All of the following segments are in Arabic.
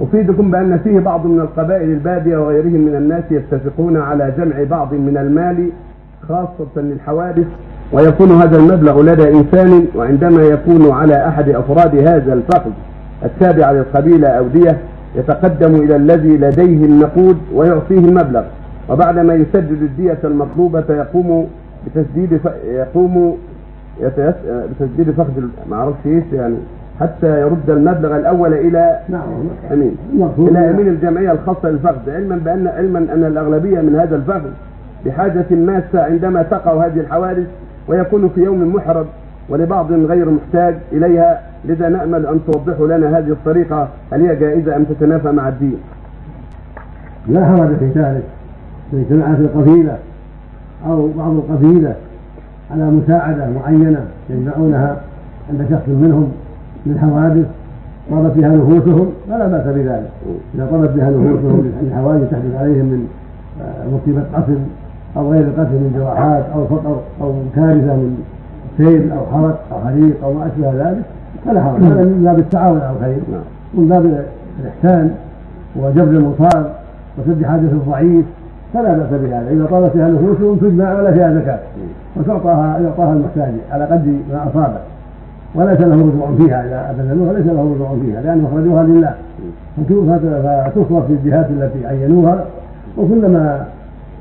أفيدكم بأن فيه بعض من القبائل البادية وغيرهم من الناس يتفقون على جمع بعض من المال خاصة للحوادث ويكون هذا المبلغ لدى إنسان وعندما يكون على أحد أفراد هذا الفخذ التابع للقبيلة أو دية يتقدم إلى الذي لديه النقود ويعطيه المبلغ. وبعدما يسدد الدية المطلوبة يقوم بتسديد ف... يقوم يتيس... بتسديد فخذ ما أعرفش إيش يعني. حتى يرد المبلغ الأول إلى نعم. أمين. إلى أمين الجمعية الخاصة للفخذ علما بان علما أن الأغلبية من هذا الفخذ بحاجة ماسة عندما تقع هذه الحوادث ويكون في يوم محرج ولبعض غير محتاج إليها. لذا نأمل أن توضحوا لنا هذه الطريقة. هل هي جائزة أم تتنافى مع الدين؟ لا حرج في ذلك. اجتمعت القبيلة أو بعض القبيلة على مساعدة معينة يجمعونها عند شخص منهم للحوادث طابت بها نفوسهم فلا بأس بذلك. إذا طابت بها نفوسهم لحوادث تحدث عليهم من آه، مصيبة قتل أو غير قتل من جراحات أو فقر أو كارثة من سيل أو حرق أو حريق أو ما أشبه ذلك فلا حرج. هذا من باب التعاون على الخير نعم. من باب الإحسان وجبر المصاب وسد حاجة الضعيف فلا بأس بهذا. إذا طالت فيها نفوسهم تجمع ولا فيها زكاة. وتعطاها يعطاها المحتاج على قدر ما أصابه وليس له رجوع فيها إذا أبذلوها ليس له رجوع فيها لأنهم أخرجوها لله فتصرف في الجهات التي عينوها وكلما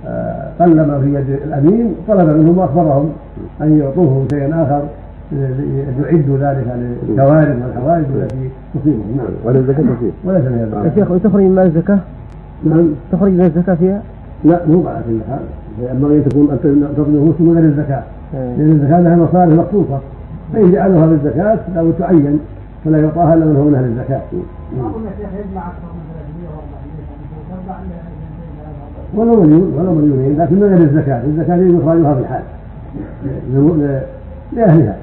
آه، قل ما في يد الأمين طلب منهم وأخبرهم أن يعطوه شيئا آخر يعدوا ذلك للكوارث والحوادث التي تصيبهم نعم ولا زكاة فيه آه. زكاة يا شيخ وتخرج من مال الزكاة؟ نعم تخرج من الزكاة فيها؟ لا مو على كل حال ينبغي ان تكون أن نفوس من غير الزكاة إيه. لأن الزكاة لها مصالح مخصوصة فإن جعلوها بالزكاه لابد تعين فلا يعطاها إلا من هو من أهل الزكاة. معقول يا شيخ يجمع أكثر من 300 و 400 يعني تربع ولو مليون ولو مليونين لكن من غير الزكاة؟ الزكاة يجب اخراجها في الحال ل- ل- لأهلها.